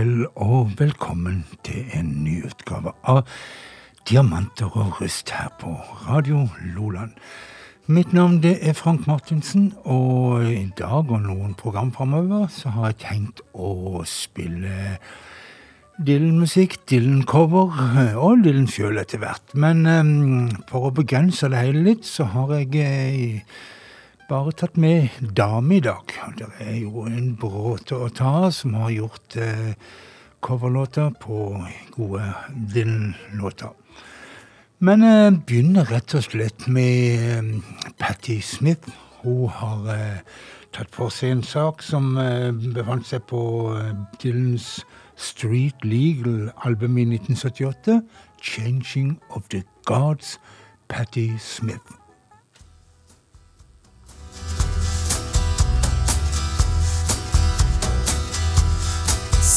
kveld, og velkommen til en ny utgave av Diamanter og rust her på Radio Loland. Mitt navn det er Frank Martinsen, og i dag og noen program framover så har jeg tenkt å spille Dylan-musikk, Dylan-cover og Dylan sjøl etter hvert. Men um, for å begrense det hele litt, så har jeg uh, bare tatt med dame i dag. Det er jo en bråte å ta som har gjort eh, coverlåter på gode Dylan-låter. Men eh, begynner rett og slett med eh, Patti Smith. Hun har eh, tatt for seg en sak som eh, befant seg på eh, Dylans Street Legal-album i 1978. 'Changing of the Gods', Patti Smith.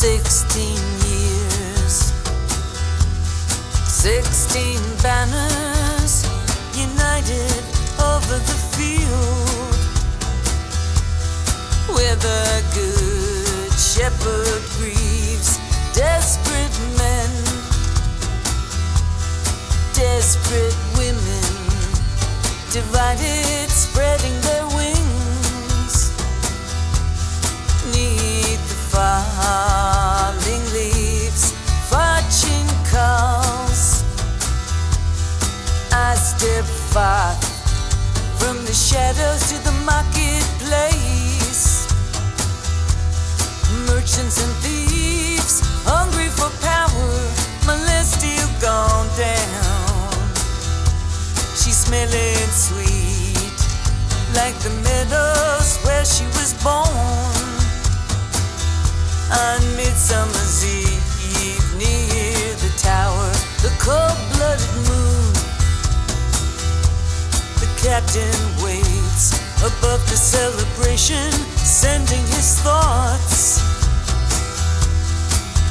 Sixteen years, sixteen banners united over the field. Where the good shepherd grieves desperate men, desperate women, divided, spreading smelling sweet, like the meadows where she was born. On Midsummer's Eve, near the tower, the cold-blooded moon. The captain waits above the celebration, sending his thoughts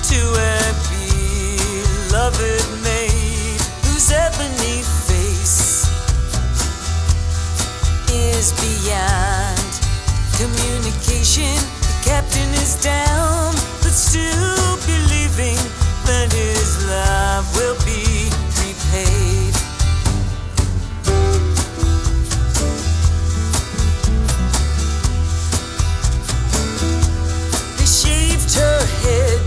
to a beloved maid whose ebony is beyond communication. The captain is down, but still believing that his love will be repaid. They shaved her head.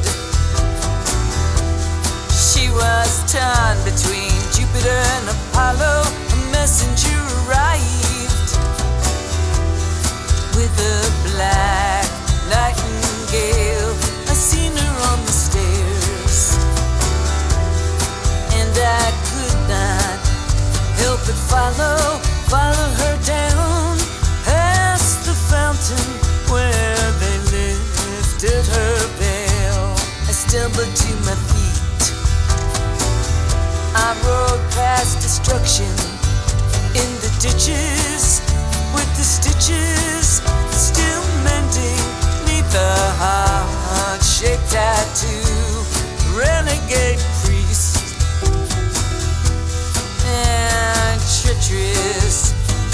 She was torn between Jupiter and Apollo. Follow, follow her down past the fountain where they lifted her veil. I stumbled to my feet. I rode past destruction in the ditches with the stitches still mending the heart-shaped tattoo. Renegade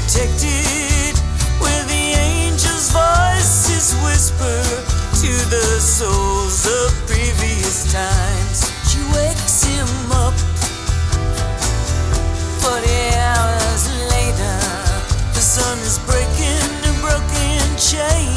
protected, where the angel's voices whisper to the souls of previous times. She wakes him up. Forty hours later, the sun is breaking in broken chains.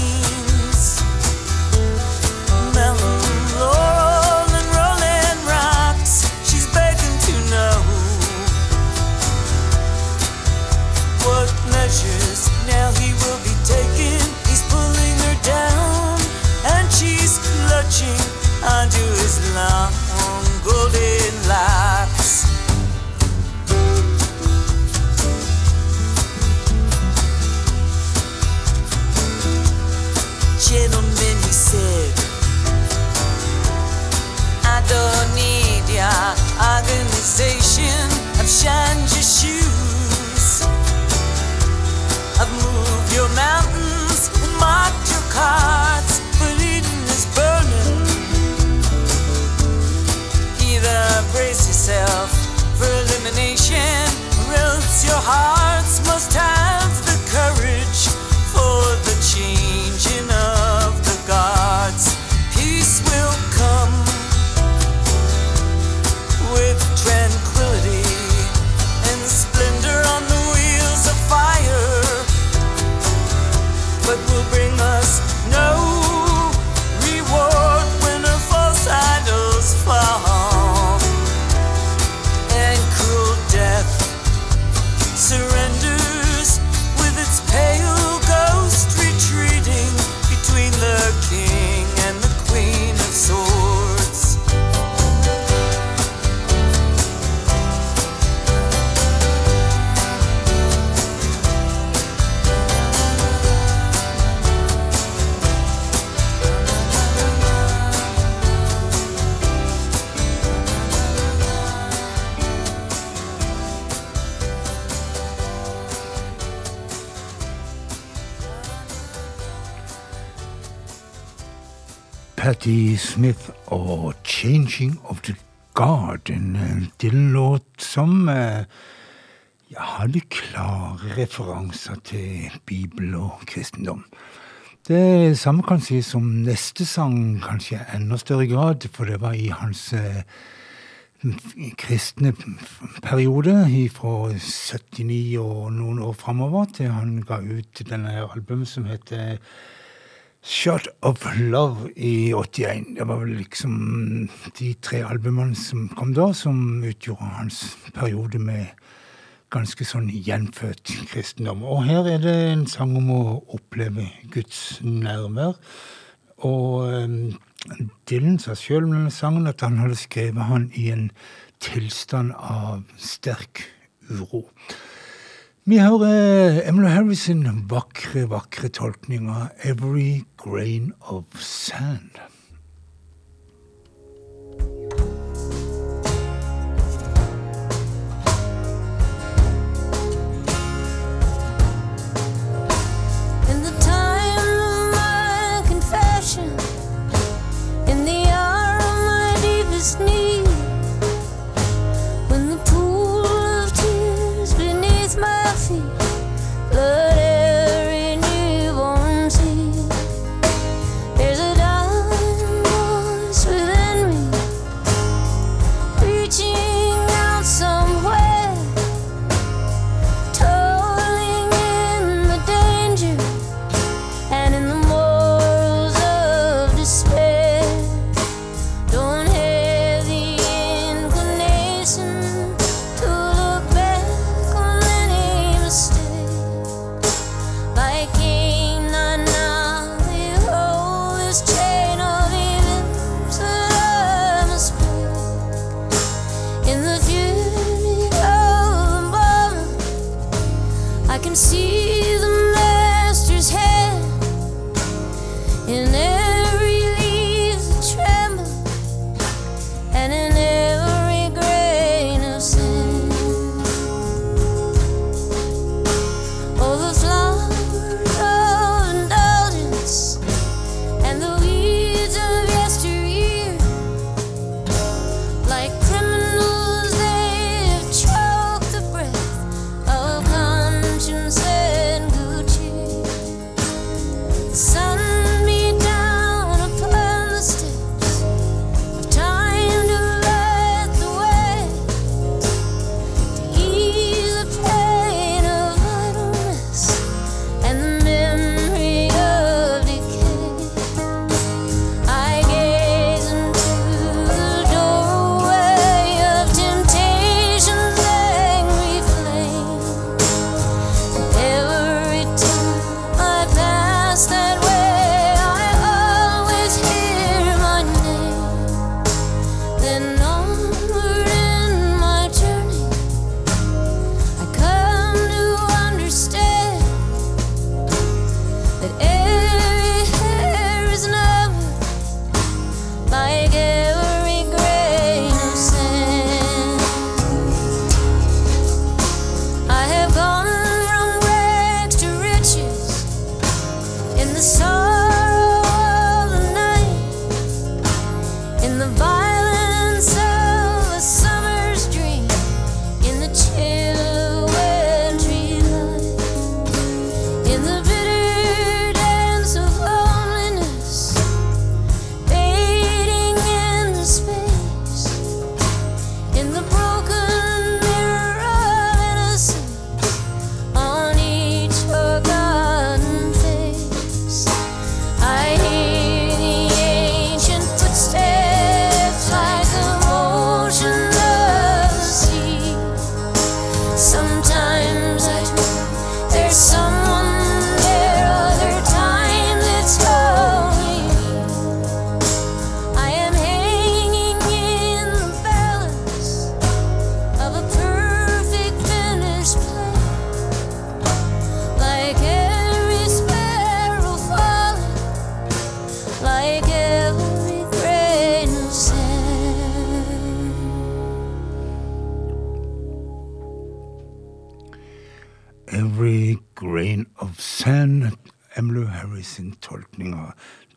Smith og 'Changing of the Garden'. En eh, Dylan-låt som eh, ja, hadde klare referanser til Bibel og kristendom. Det samme kan sies om neste sang, kanskje i enda større grad, for det var i hans eh, kristne periode fra 79 og noen år framover til han ga ut denne albumet som heter Shot of Love i 81. Det var vel liksom de tre albumene som kom da, som utgjorde hans periode med ganske sånn gjenfødt kristendom. Og her er det en sang om å oppleve Guds nærvær. Og um, Dylan sa sjøl om denne sangen at han hadde skrevet han i en tilstand av sterk uro. Vi hører Emily Harrison vakre, vakre tolkning av 'Every Grain of Sand'.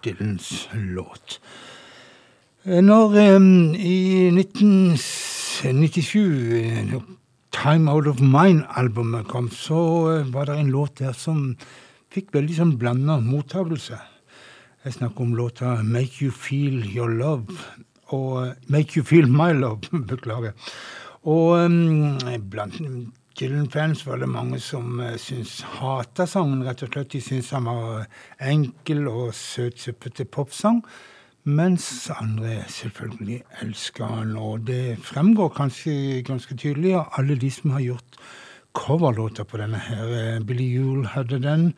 Dylans låt. Når um, i 1997 Time Out of Mine-albumet kom, så uh, var det en låt der som fikk veldig sånn blanda mottakelse. Jeg snakker om låta Make You Feel Your Love. Og Make You Feel My Love, beklager. Og um, blant Dylan-fans var det mange som uh, syntes hata sangen, rett og slett. De syntes han var enkel og søtsuppete popsang. Mens andre selvfølgelig elsker han. Og det fremgår kanskje ganske tydelig av alle de som har gjort coverlåter på denne her. Eh, Billy Yule hadde den.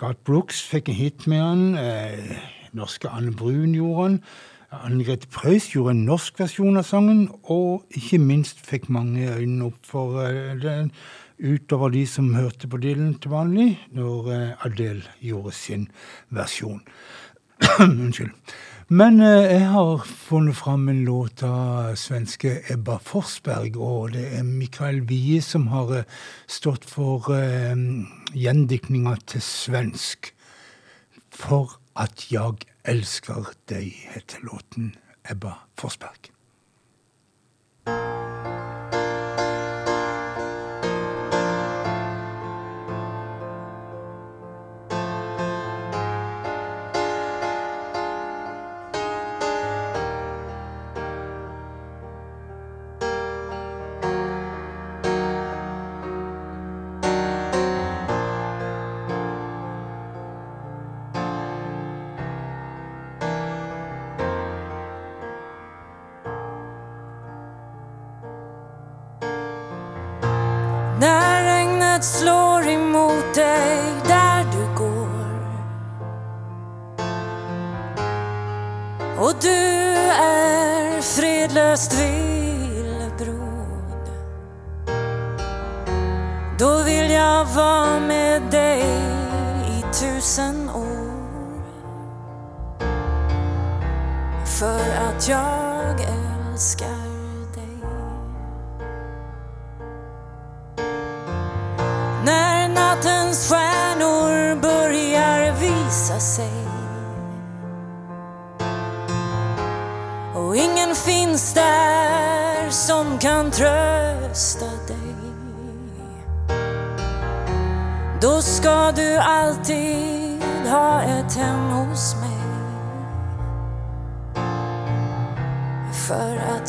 Garth Brooks fikk en hit med han. Eh, norske Anne Brun gjorde han. Anne Grete Preus gjorde en norsk versjon av sangen, og ikke minst fikk mange øynene opp for uh, den utover de som hørte på Dylan til vanlig, når uh, Adele gjorde sin versjon. Unnskyld. Men uh, jeg har funnet fram en låt av svenske Ebba Forsberg, og det er Mikael Wie som har stått for gjendiktninga til svensk. For at jeg elsker deg, heter låten Ebba Forsberg.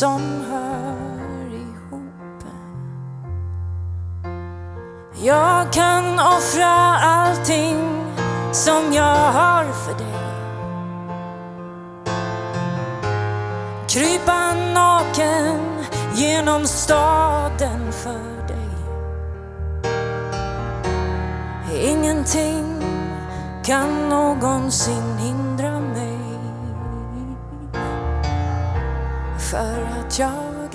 som hör ihop. Jag kan offra allting som jag har för dig. Krypa naken genom staden för dig. Ingenting kan någonsin hindra tror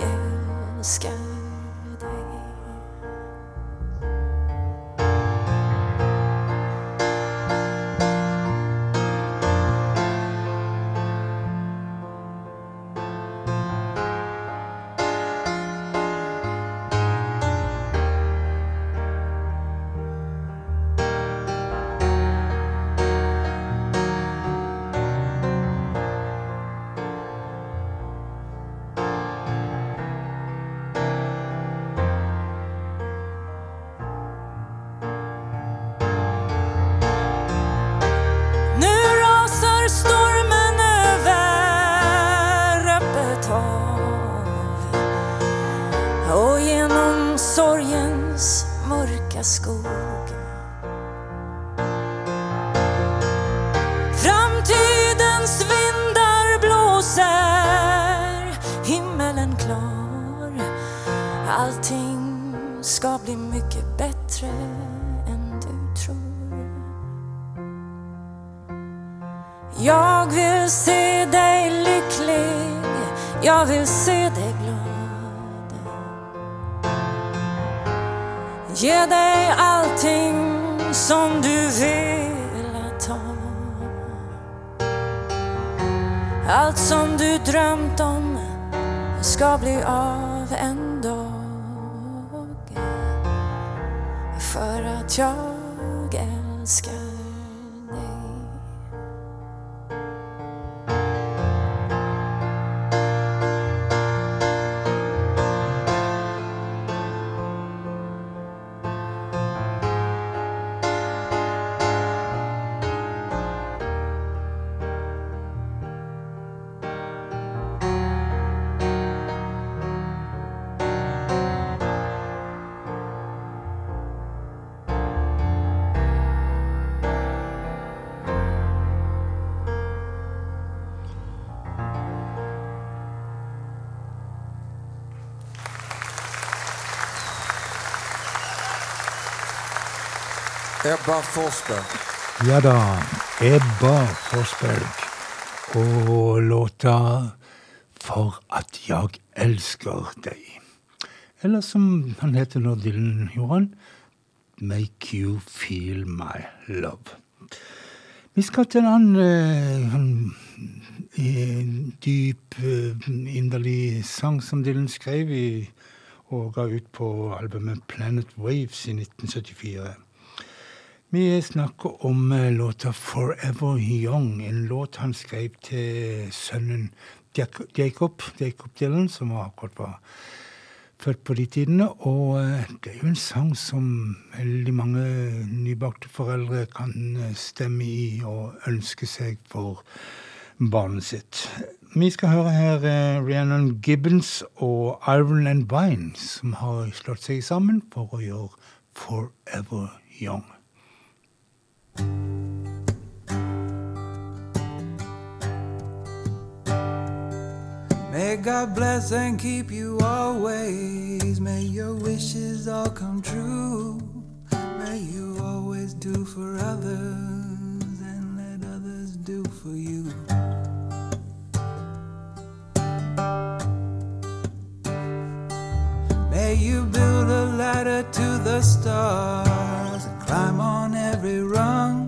Jag vill se dig lycklig, jag vill se dig glad. Ge dig allting som du velat ha. Allt som du drömt om ska bli av en dag. För att jag älskar Ebba Forsberg. Ja da. Ebba Forsberg. Og låta 'For at jeg elsker deg'. Eller som han heter når Dylan gjorde han, 'Make You Feel My Love'. Vi skal til en annen en dyp, uh, inderlig sang som Dylan skrev i, og ga ut på albumet Planet Waves i 1974. Vi snakker om eh, låta 'Forever Young', en låt han skrev til sønnen Jacob, Jacob Dylan, som akkurat var født på de tidene. Og eh, det er jo en sang som veldig mange nybakte foreldre kan eh, stemme i og ønske seg for barnet sitt. Vi skal høre her Rhiannon Gibbons og Iron and Vine, som har slått seg sammen for å gjøre 'Forever Young'. May God bless and keep you always. May your wishes all come true. May you always do for others and let others do for you. May you build a ladder to the stars climb on every rung.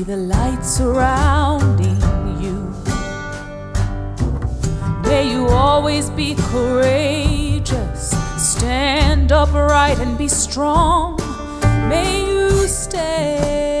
See the light surrounding you. May you always be courageous. Stand upright and be strong. May you stay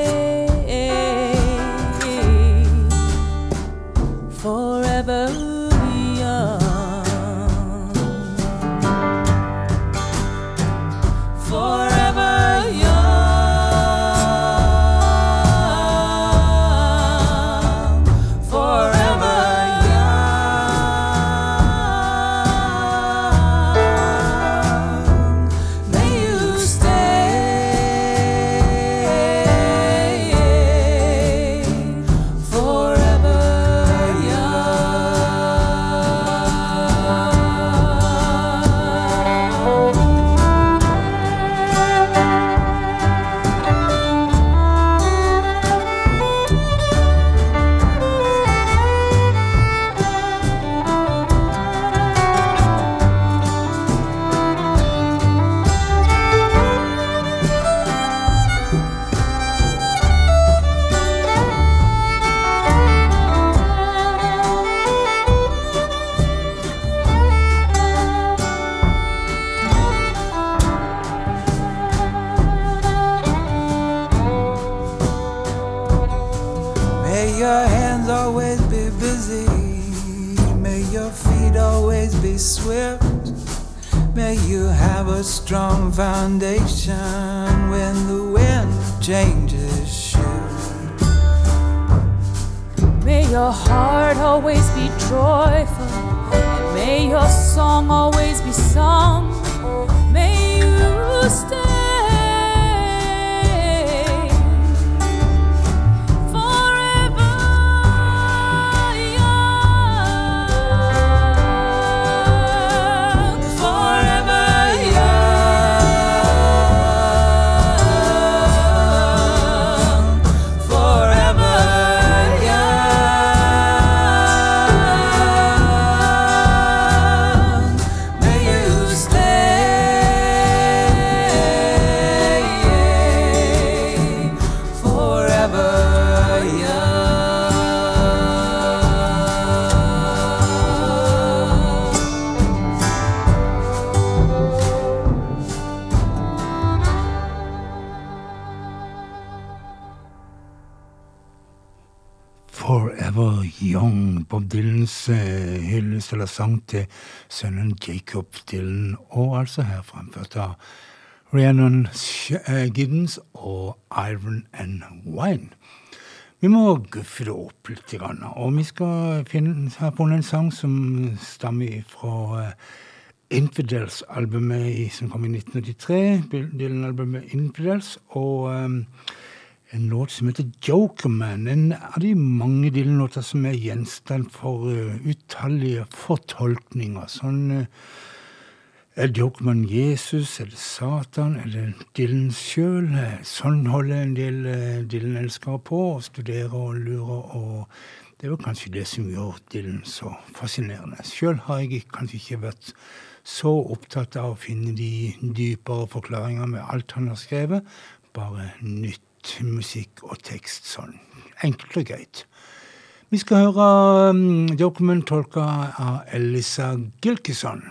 foundation when the wind changes shift. May your heart always be joyful, and may your song always be sung. May you stay. Sang til sønnen Jacob Dylan, og altså her fremført av Rhiannon Giddens og Iron and Wine. Vi må guffe det opp litt, og vi skal finne, ha funnet en sang som stammer fra eh, Infidels-albumet som kom i 1983, Dylan-albumet Infidels, og eh, en låt som heter Jokerman. En av de mange Dylan-låter som er gjenstand for uh, utallige fortolkninger. Sånn uh, Er Jokerman Jesus? Er det Satan? Er det Dylan sjøl? Sånn holder en del uh, Dylan-elskere på og studerer og lurer. og Det er jo kanskje det som gjør Dylan så fascinerende. Sjøl har jeg kanskje ikke vært så opptatt av å finne de dypere forklaringene med alt han har skrevet. Bare nytt musikk og tekst sånn enkelt og greit. Vi skal høre um, dokumenttolka tolka av Elisa Gilkison.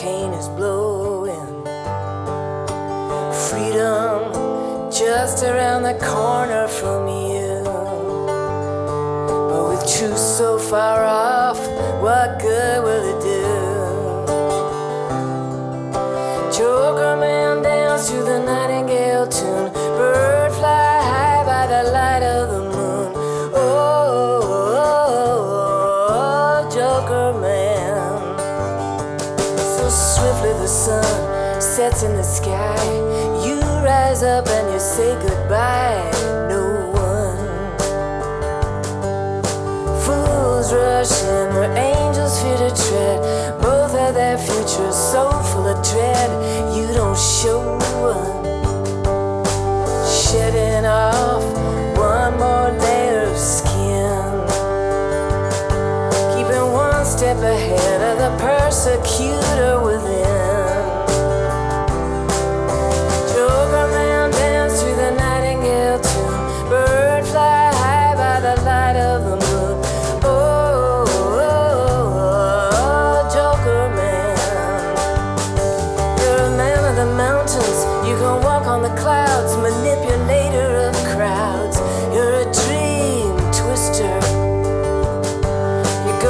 Hurricane is blowing. Freedom just around the corner from you. But with truth so far off, the persecutor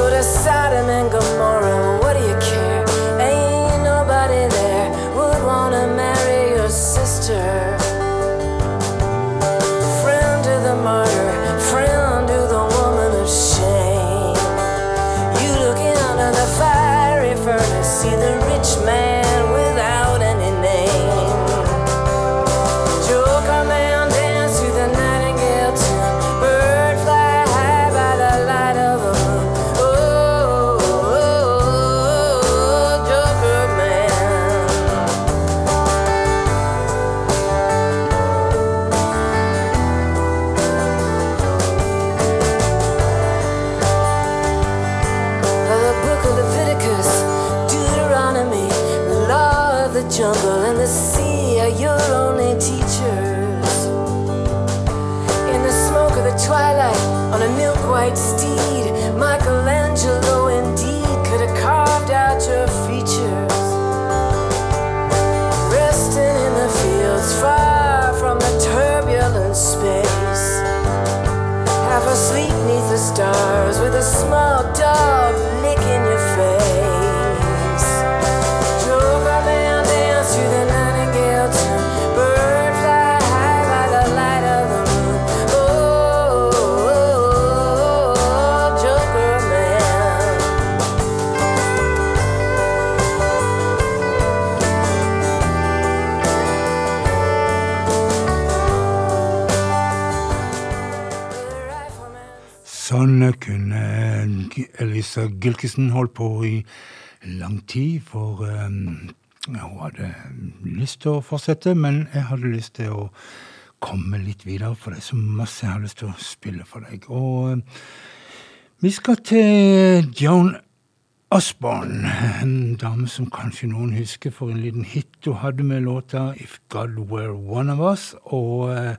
to Sodom and Gomorrah. What do you care? G- Elisa Gilkison holdt på i lang tid, for um, hun hadde lyst til å fortsette, men jeg hadde lyst til å komme litt videre, for det er så masse jeg har lyst til å spille for deg. Og um, vi skal til Joan Osborne, en dame som kanskje noen husker for en liten hit hun hadde med låta If God Were One of Us. Og, eh,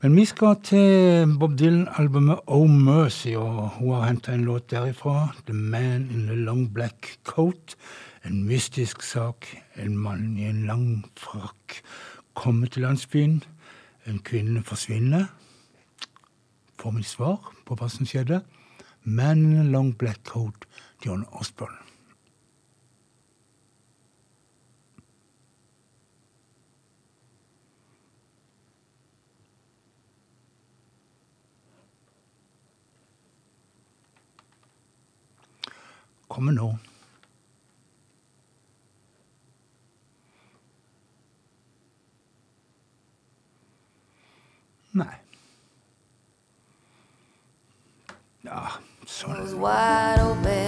men vi skal til Bob Dylan-albumet Oh Mercy, og hun har henta en låt derifra. The Man in the Long Black Coat. En mystisk sak. En mann i en lang frakk kommer til landsbyen. En kvinne forsvinner. Får mitt svar på hva som skjedde? Man in a long black coat, John Osborne. Kommer nå. Nei. Ja, sånn.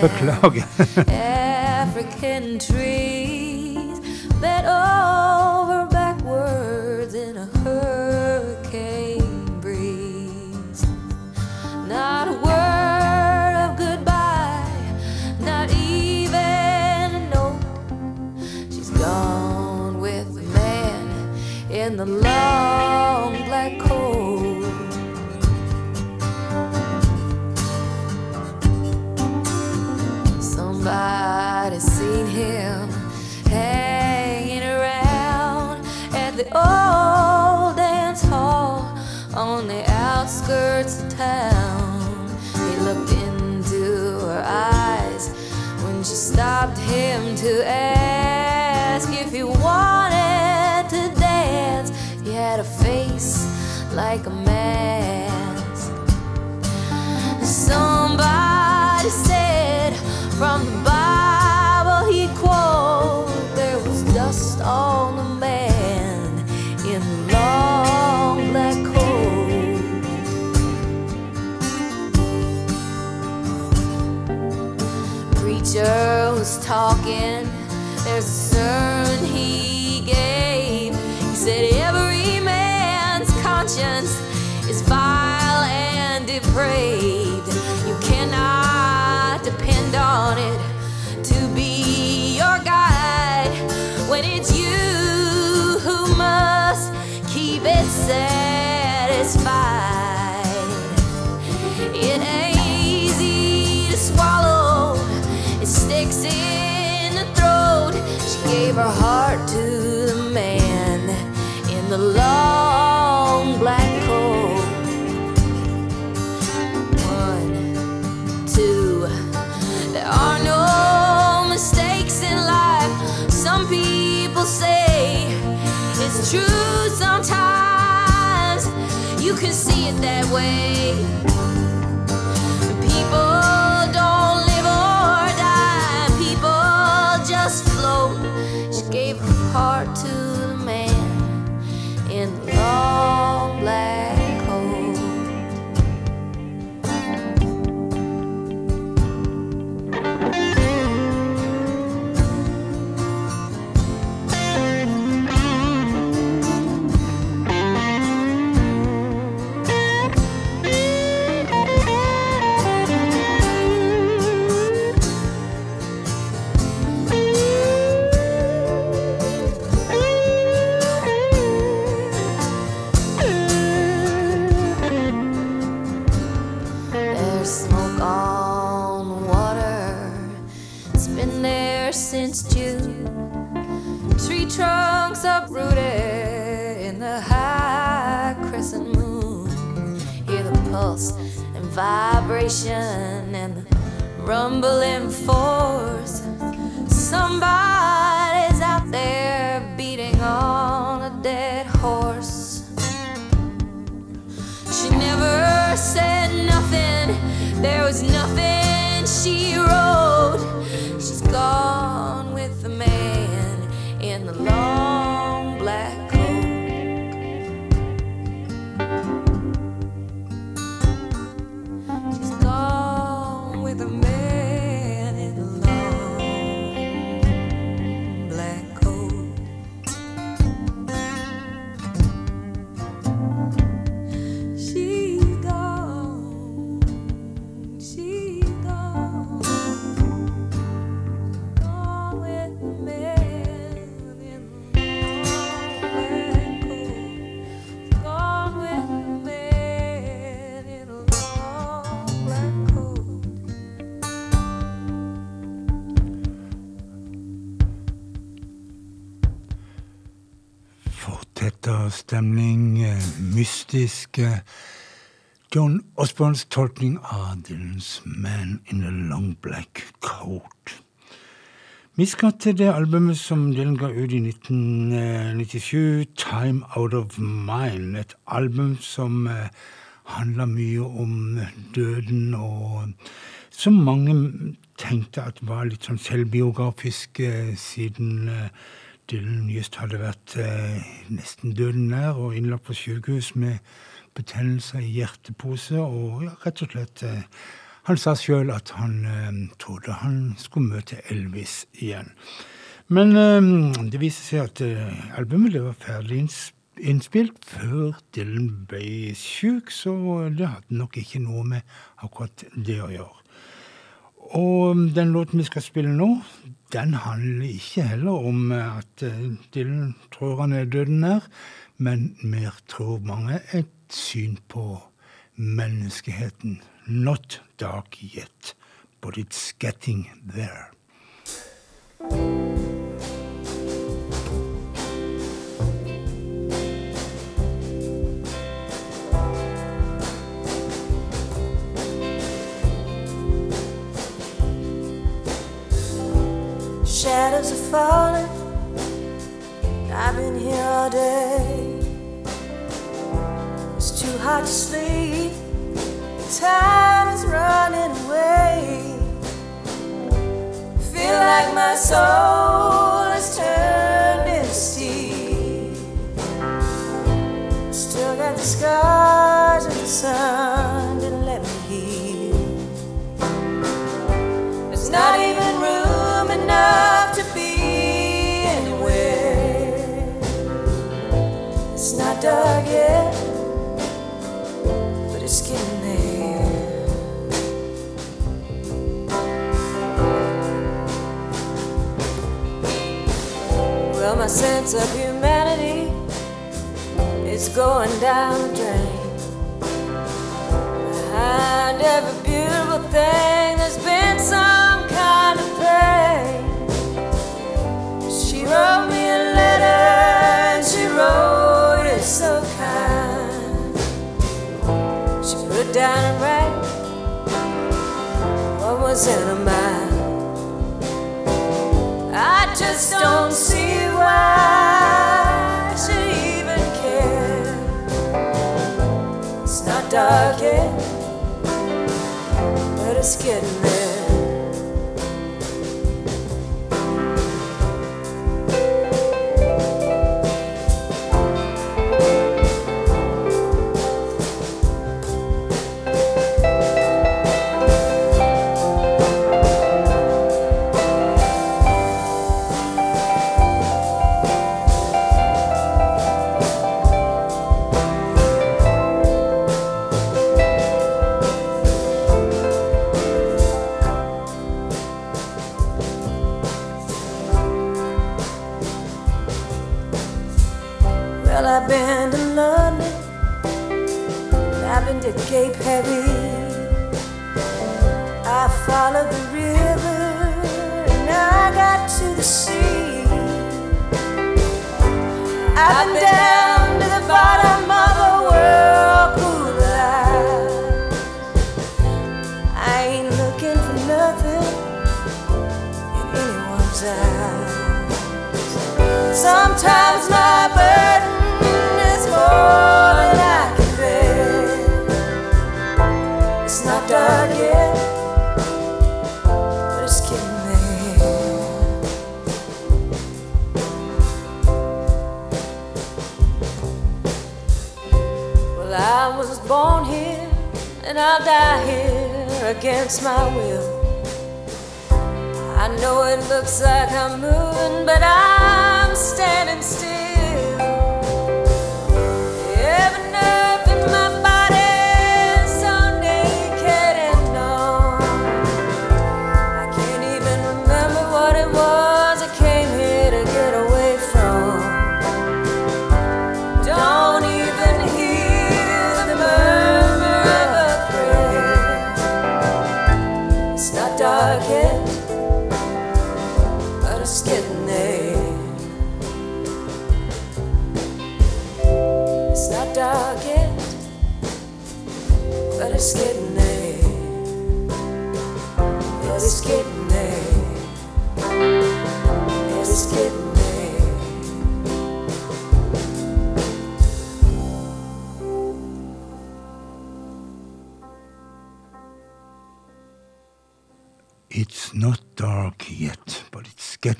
Beklager. African trees bent over in the long black coat. Somebody's seen him hanging around at the old dance hall on the outskirts of town. He looked into her eyes when she stopped him to ask like a mask. Somebody said from the Bible he quoted there was dust on the man in the long black coat. Preacher was talking. People say it's true sometimes. You can see it that way. Fortetta stemning, eh, mystisk. eh, John Osborns tolkning av Dylans 'Man in a Long Black Coat'. Vi skal til det albumet som Dylan ga ut i 1997, 'Time Out of Mine'. Et album som eh, handla mye om døden, og som mange tenkte at var litt sånn selvbiografisk, eh, siden eh, Dylan just hadde vært eh, nesten døden nær og innlagt på sykehus med betennelser i hjertepose, og ja, rett og slett eh, Han sa sjøl at han eh, trodde han skulle møte Elvis igjen. Men eh, det viste seg at eh, albumet var ferdig innspilt før Dylan ble syk, så det hadde nok ikke noe med akkurat det å gjøre. Og den låten vi skal spille nå, den handler ikke heller om eh, at eh, Dylan tror han er døden nær, men mer tror mange et syn på menneskeheten. Not dark yet, but it's getting there. Shadows are falling. I've been here all day. It's too hard to sleep. Time is running away. Feel like my soul has turned into steel. Still got the scars of the sun didn't let me heal. There's not even room enough not dark yet, but it's getting there. Well, my sense of humanity is going down the drain. Behind every beautiful thing, there's been some kind of pain. She wrote me a letter, and she wrote down and what was in her mind. I just don't see why she even cared. It's not dark yet, but it's getting there. Sometimes my burden is more than I can bear. It's not dark yet, but it's getting there. Well, I was born here and I'll die here against my will. I know it looks like I'm moving, but I'm standing still.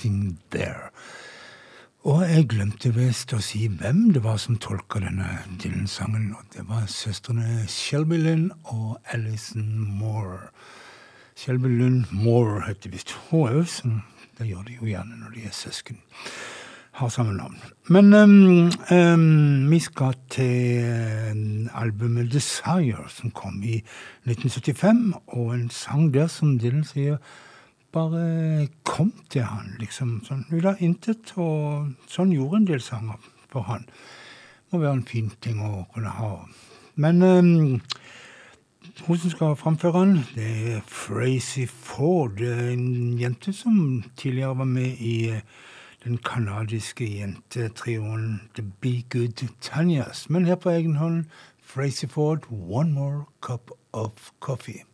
It's there. Og jeg glemte visst å si hvem det var som tolka denne Dylan-sangen. og Det var søstrene Shelby Lynn og Alison Moore. Shelby Lynn Moore heter visst hun òg, som det gjør de jo gjerne når de er søsken. Har samme navn. Men um, um, vi skal til eh, albumet Desire, som kom i 1975, og en sang der som Dylan sier bare kom til han, liksom. Sånn, ut av intet, og sånn gjorde en del sanger for han. Må være en fin ting å kunne ha. Men um, hun som skal framføre han, det er Frazy Ford, en jente som tidligere var med i eh, den kanadiske jentetrioen The Be Good Tanyas. Men her på egen hånd, Frazy Ford, One More Cup of Coffee.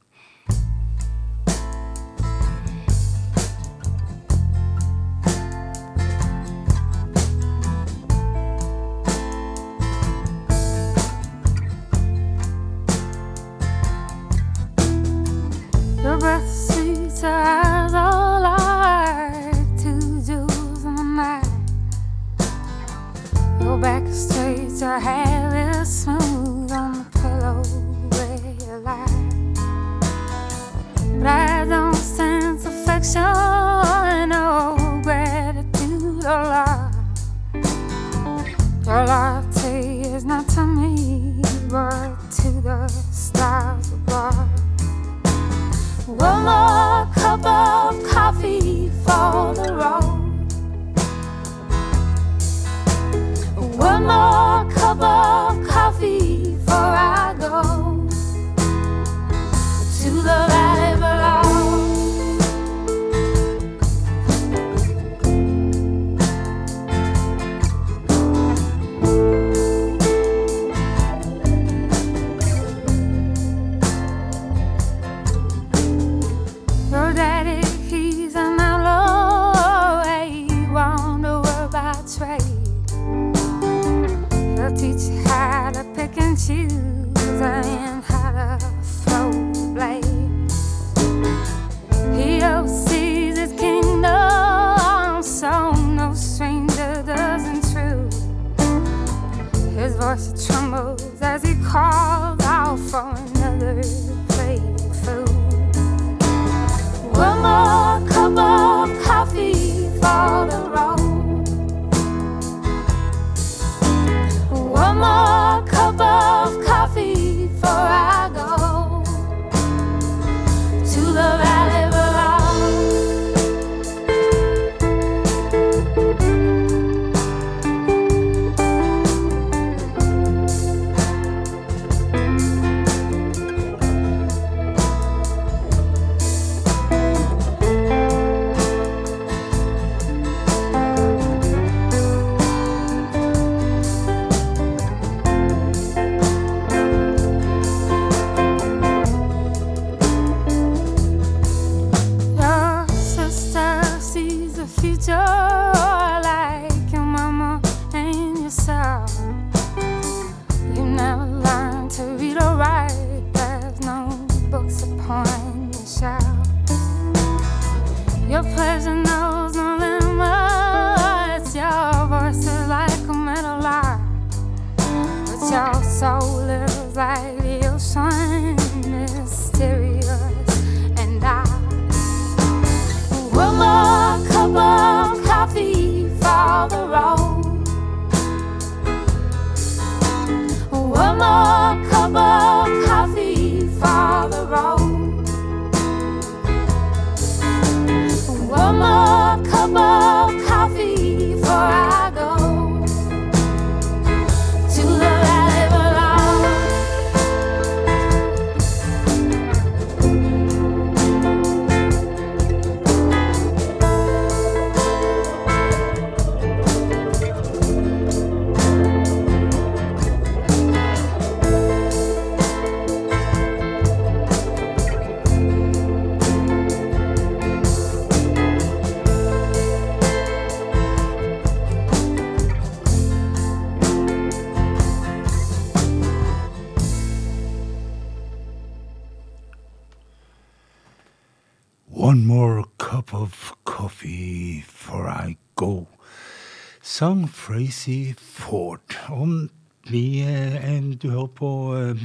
Sang Frazy Ford. Om vi eh, Du hører på eh,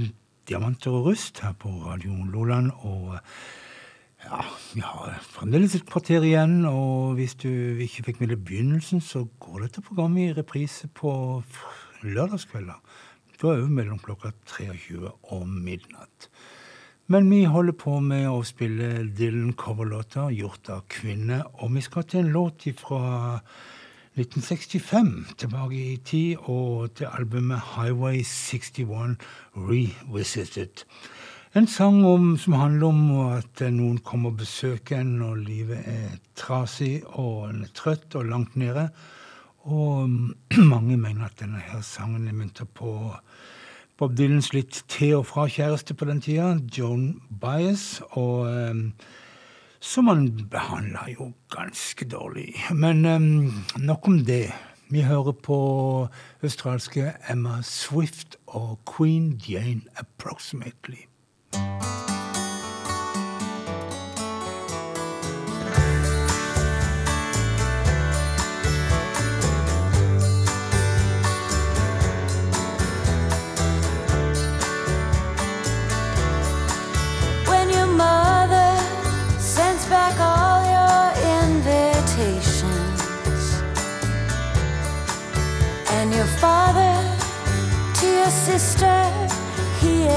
Diamanter og rust her på Radio Loland, og ja, vi har fremdeles et kvarter igjen, og hvis du ikke fikk med deg begynnelsen, så går dette programmet i reprise på lørdagskvelder. Da er det mellom klokka 23 og midnatt. Men vi holder på med å spille Dylan-coverlåter gjort av kvinner, og vi skal til en låt fra 1965, tilbake i tid, og til albumet Highway 61 Revisited. En sang om, som handler om at noen kommer og besøker en når livet er trasig og en er trøtt og langt nede. Og mange mener at denne her sangen er mynta på Bob Dylans litt til og fra kjæreste på den tida, Joan Bias. og um, som han behandla jo ganske dårlig. Men um, nok om det. Vi hører på australske Emma Swift og Queen Jane Approximately. Father to your sister, he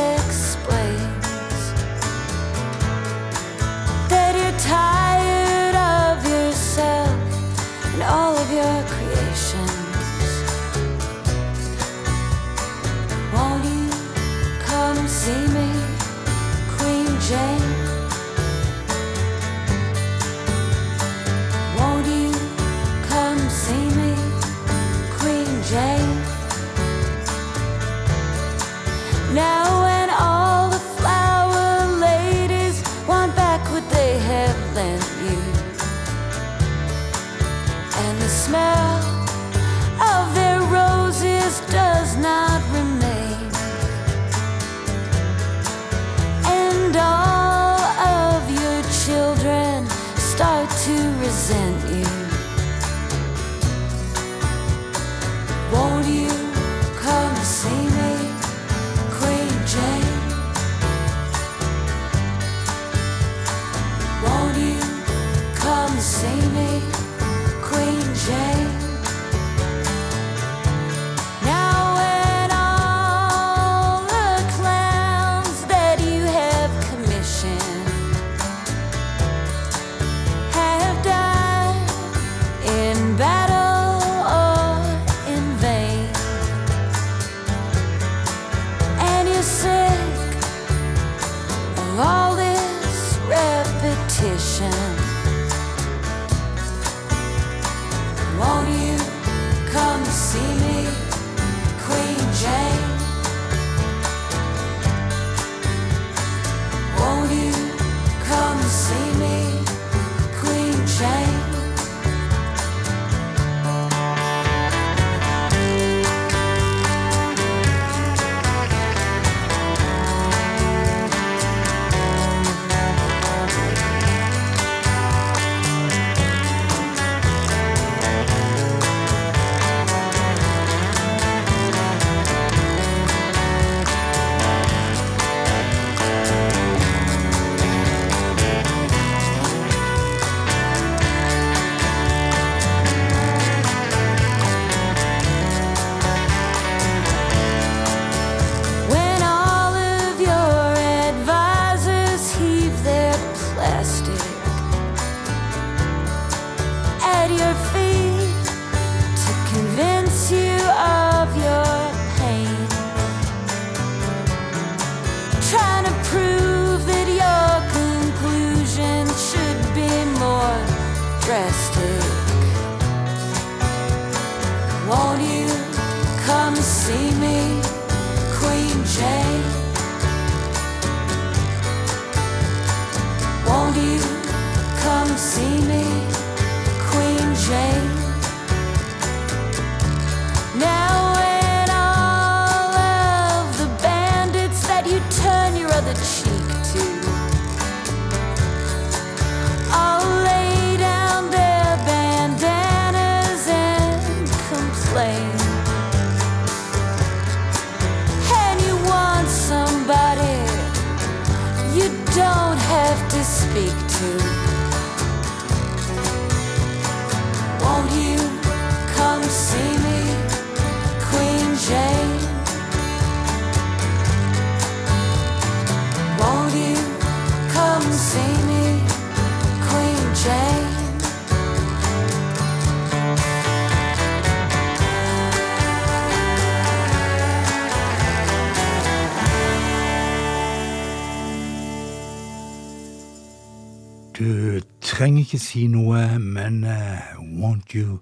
ikke si noe, men uh, Won't You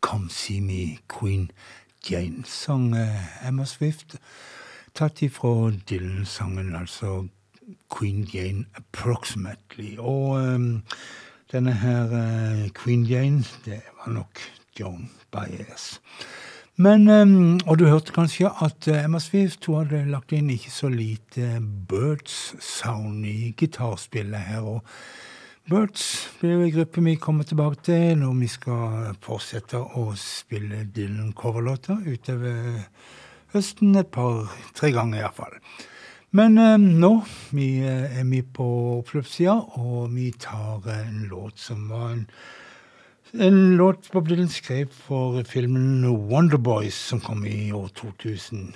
Come See Me, Queen Jane, sang uh, Emma Swift. Tatt ifra Dylan-sangen, altså Queen Jane Approximately. Og um, denne her uh, Queen Jane, det var nok Joan Baez. Men, um, og du hørte kanskje at Emma Swift hun hadde lagt inn ikke så lite Birds sound i gitarspillet her. og Birds blir jo en gruppe vi kommer tilbake til når vi skal fortsette å spille Dylan-coverlåter utover høsten et par-tre ganger iallfall. Men eh, nå vi, eh, er vi på oppløpssida, og vi tar en låt som var en en låt Bob Dylan skrev for filmen Wonderboys, som kom i år 2000.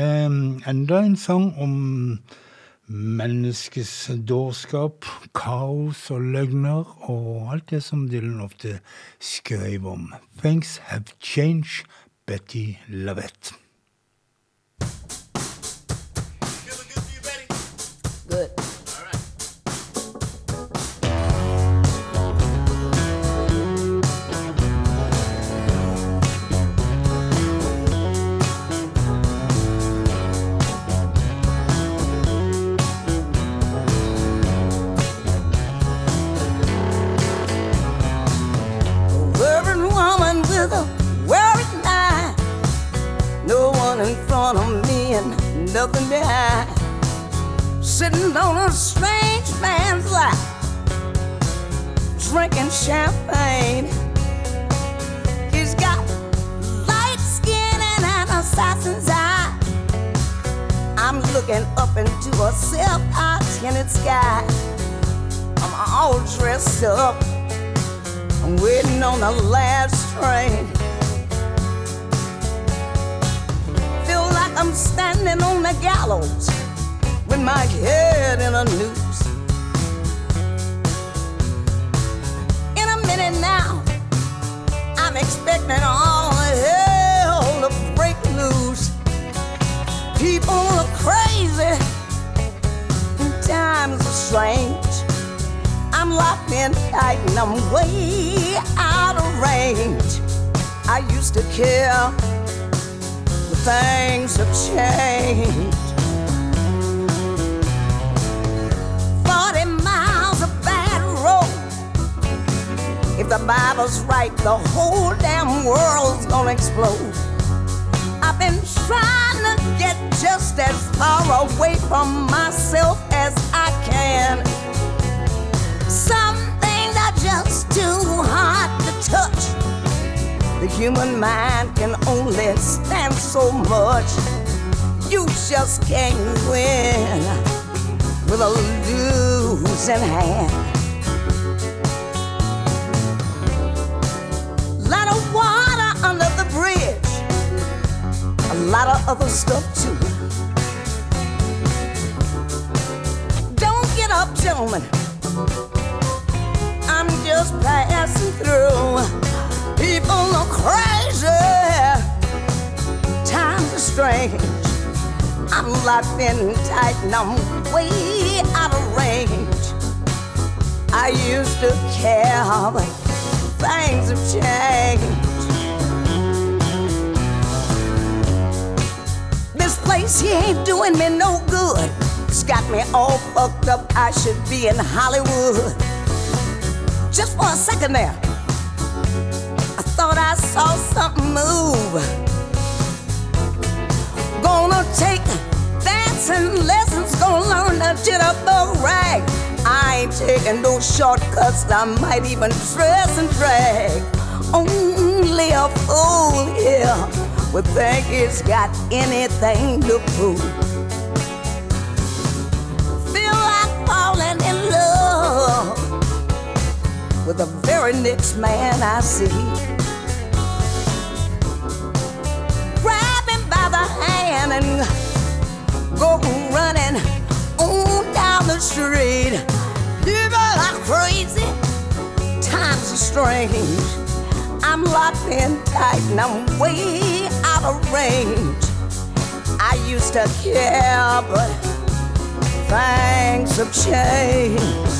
Eh, enda en sang om menneskets dårskap, kaos og løgner, og alt det som Dylan ofte skrev om. Things have changed, Betty Lavette. The Bible's right, the whole damn world's gonna explode. I've been trying to get just as far away from myself as I can. Some things are just too hard to touch. The human mind can only stand so much. You just can't win with a losing hand. Lot of other stuff too. Don't get up, gentlemen. I'm just passing through. People are crazy. Times are strange. I'm locked in tight and I'm way out of range. I used to care, but things have changed. Place here ain't doing me no good. It's got me all fucked up. I should be in Hollywood. Just for a second there, I thought I saw something move. Gonna take dancing lessons, gonna learn the jitterbug rag. I ain't taking no shortcuts, I might even dress and drag. Only a fool here would think it's got anything to prove. Feel like falling in love with the very next man I see. Grab him by the hand and go running on down the street. People are crazy, times are strange. I'm locked in tight and I'm way I used to care, but things have changed.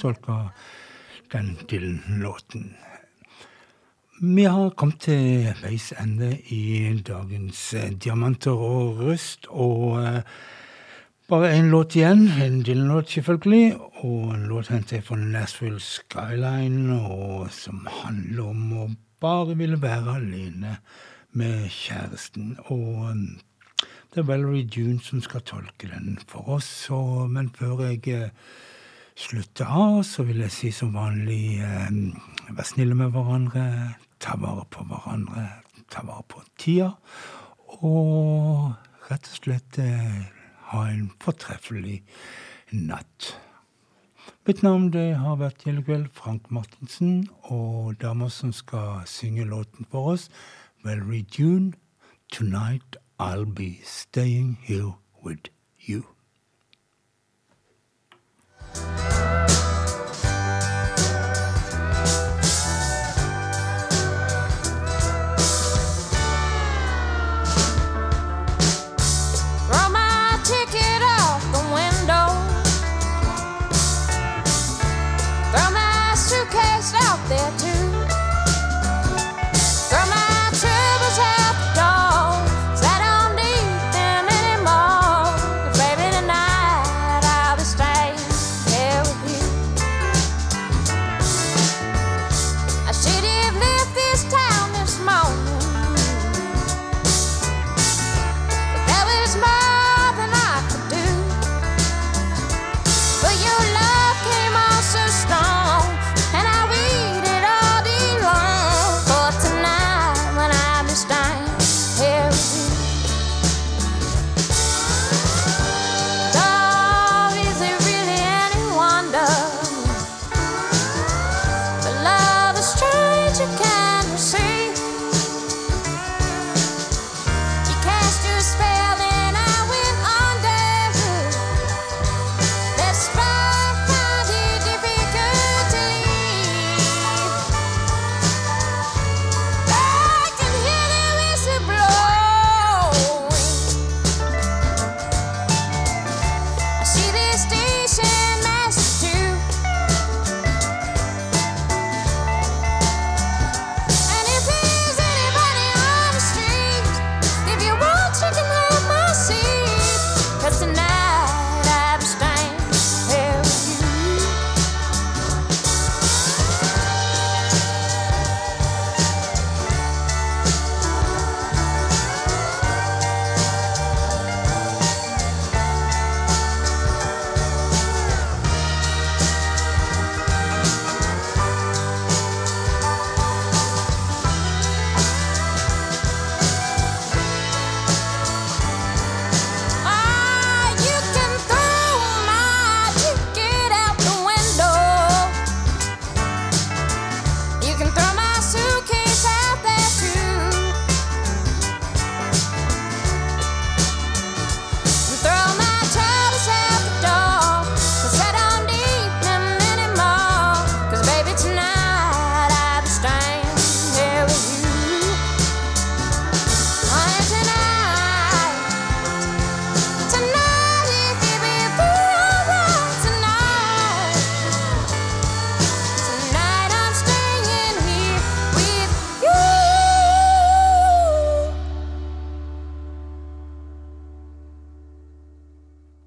Tolker den Dylan-låten. Vi har kommet til veis ende i dagens eh, Diamanter og rust, og eh, bare én låt igjen. En Dylan-låt, selvfølgelig, og en låt hentet fra Nashville Skyline, og som handler om å bare ville være alene med kjæresten. Og eh, det er Valerie June som skal tolke den for oss. Men før jeg slutter av, så vil jeg si som vanlig eh, vær snille med hverandre. Ta vare på hverandre. Ta vare på tida. Og rett og slett eh, ha en fortreffelig natt. Mitt navn det har vært Gjeldekveld Frank Martinsen, og dama som skal synge låten for oss, Valerie June, 'Tonight I'll Be Staying Here With You'. Música